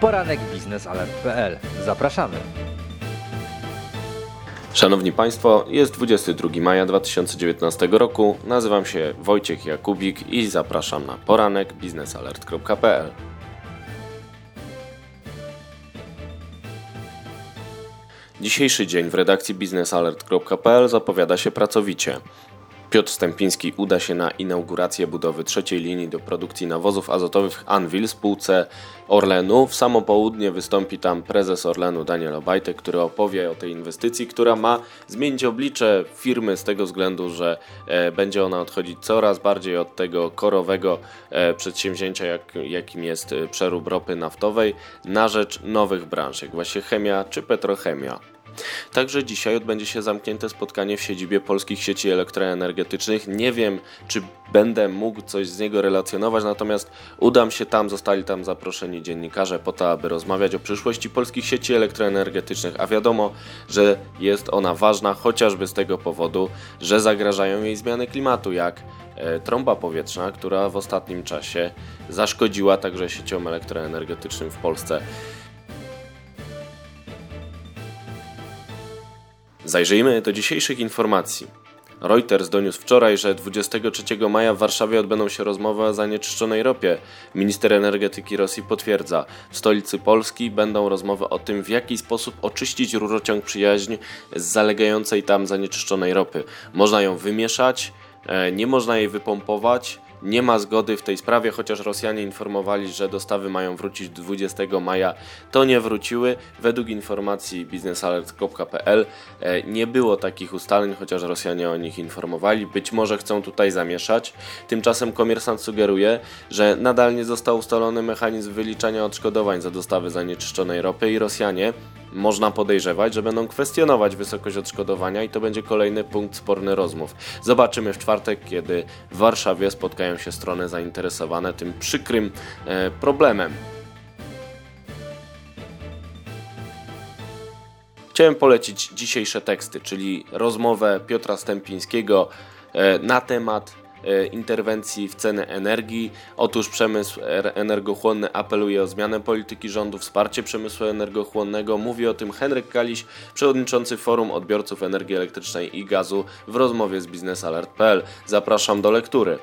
poranek biznesalert.pl. Zapraszamy. Szanowni Państwo, jest 22 maja 2019 roku. Nazywam się Wojciech Jakubik i zapraszam na poranek biznesalert.pl. Dzisiejszy dzień w redakcji biznesalert.pl zapowiada się pracowicie. Piotr Stępiński uda się na inaugurację budowy trzeciej linii do produkcji nawozów azotowych Anvil spółce Orlenu. W samo południe wystąpi tam prezes Orlenu Daniel Obajtek, który opowie o tej inwestycji, która ma zmienić oblicze firmy z tego względu, że e, będzie ona odchodzić coraz bardziej od tego korowego e, przedsięwzięcia, jak, jakim jest e, przerób ropy naftowej, na rzecz nowych branż, jak właśnie chemia czy petrochemia. Także dzisiaj odbędzie się zamknięte spotkanie w siedzibie polskich sieci elektroenergetycznych. Nie wiem, czy będę mógł coś z niego relacjonować, natomiast udam się tam, zostali tam zaproszeni dziennikarze po to, aby rozmawiać o przyszłości polskich sieci elektroenergetycznych, a wiadomo, że jest ona ważna chociażby z tego powodu, że zagrażają jej zmiany klimatu, jak e, trąba powietrzna, która w ostatnim czasie zaszkodziła także sieciom elektroenergetycznym w Polsce. Zajrzyjmy do dzisiejszych informacji. Reuters doniósł wczoraj, że 23 maja w Warszawie odbędą się rozmowy o zanieczyszczonej ropie. Minister energetyki Rosji potwierdza, w stolicy Polski będą rozmowy o tym, w jaki sposób oczyścić rurociąg przyjaźń z zalegającej tam zanieczyszczonej ropy. Można ją wymieszać, e, nie można jej wypompować, nie ma zgody w tej sprawie, chociaż Rosjanie informowali, że dostawy mają wrócić 20 maja, to nie wróciły. Według informacji biznesalert.pl e, nie było takich ustaleń, chociaż Rosjanie o nich informowali. Być może chcą tutaj zamieszać. Tymczasem komersant sugeruje, że nadal nie został ustalony mechanizm wyliczania odszkodowań za dostawy zanieczyszczonej ropy i Rosjanie można podejrzewać, że będą kwestionować wysokość odszkodowania i to będzie kolejny punkt sporny rozmów. Zobaczymy w czwartek, kiedy w Warszawie spotkają się strony zainteresowane tym przykrym e, problemem. Chciałem polecić dzisiejsze teksty, czyli rozmowę Piotra Stępińskiego e, na temat interwencji w ceny energii. Otóż przemysł energochłonny apeluje o zmianę polityki rządu, wsparcie przemysłu energochłonnego. Mówi o tym Henryk Kaliś, przewodniczący Forum Odbiorców Energii Elektrycznej i Gazu w rozmowie z biznesalert.pl. Zapraszam do lektury.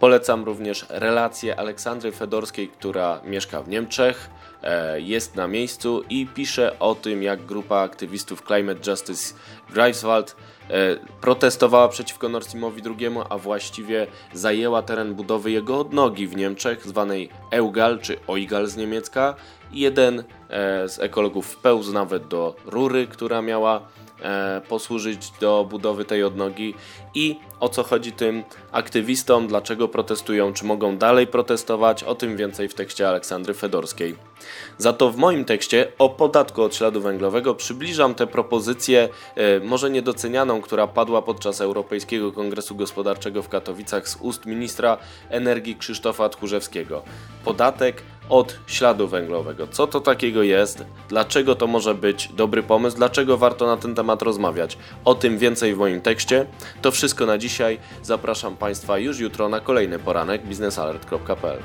Polecam również relację Aleksandry Fedorskiej, która mieszka w Niemczech, e, jest na miejscu i pisze o tym, jak grupa aktywistów Climate Justice Greifswald E, protestowała przeciwko Nord Streamowi II, a właściwie zajęła teren budowy jego odnogi w Niemczech, zwanej Eugal czy Oigal z niemiecka. Jeden e, z ekologów wpełzł nawet do rury, która miała posłużyć do budowy tej odnogi i o co chodzi tym aktywistom, dlaczego protestują, czy mogą dalej protestować, o tym więcej w tekście Aleksandry Fedorskiej. Za to w moim tekście o podatku od śladu węglowego przybliżam tę propozycję, e, może niedocenianą, która padła podczas Europejskiego Kongresu Gospodarczego w Katowicach z ust ministra energii Krzysztofa Tchórzewskiego. Podatek od śladu węglowego. Co to takiego jest? Dlaczego to może być dobry pomysł? Dlaczego warto na ten temat rozmawiać? O tym więcej w moim tekście. To wszystko na dzisiaj. Zapraszam Państwa już jutro na kolejny poranek biznesalert.pl.